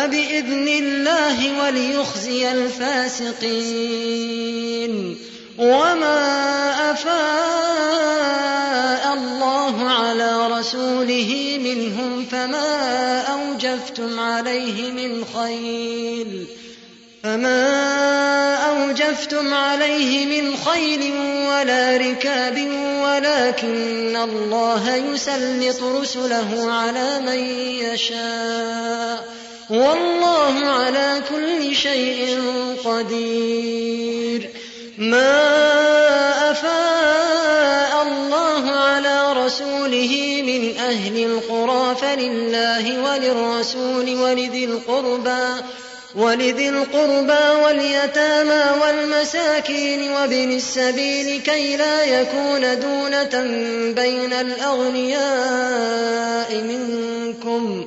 فبإذن الله وليخزي الفاسقين. وما أفاء الله على رسوله منهم فما أوجفتم عليه من خيل. فما أوجفتم عليه من خيل ولا ركاب ولكن الله يسلط رسله على من يشاء. والله على كل شيء قدير. ما أفاء الله على رسوله من أهل القرى فلله وللرسول ولذي القربى ولذي القربى واليتامى والمساكين وابن السبيل كي لا يكون دونة بين الأغنياء منكم.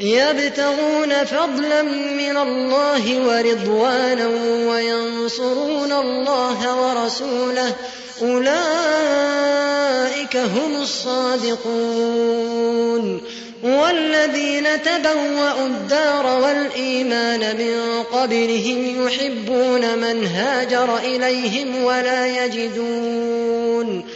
يبتغون فضلا من الله ورضوانا وينصرون الله ورسوله. أولئك هم الصادقون. والذين تبوأوا الدار والإيمان من قبلهم يحبون من هاجر إليهم ولا يجدون.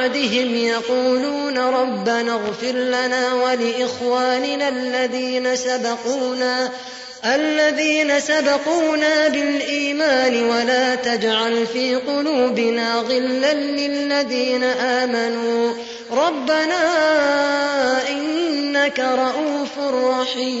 بعدهم يقولون ربنا اغفر لنا ولإخواننا الذين سبقونا الذين سبقونا بالإيمان ولا تجعل في قلوبنا غلا للذين آمنوا. ربنا إنك رؤوف رحيم.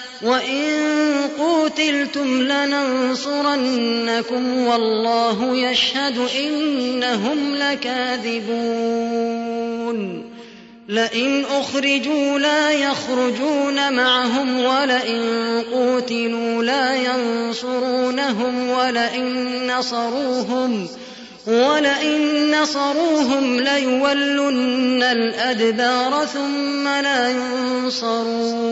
وإن قوتلتم لننصرنكم والله يشهد إنهم لكاذبون لئن أخرجوا لا يخرجون معهم ولئن قوتلوا لا ينصرونهم ولئن نصروهم ولئن نصروهم ليولن الأدبار ثم لا ينصرون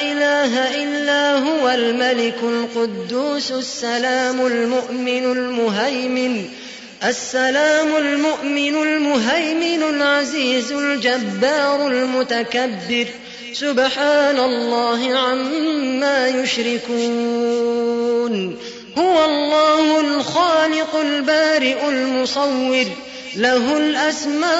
إله إلا هو الملك القدوس السلام المؤمن المهيمن السلام المؤمن المهيمن العزيز الجبار المتكبر. سبحان الله عما يشركون. هو الله الخالق البارئ المصور. له الأسماء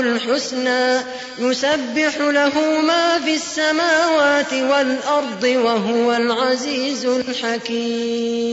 الحسنى يسبح له ما في السماوات والأرض وهو العزيز الحكيم.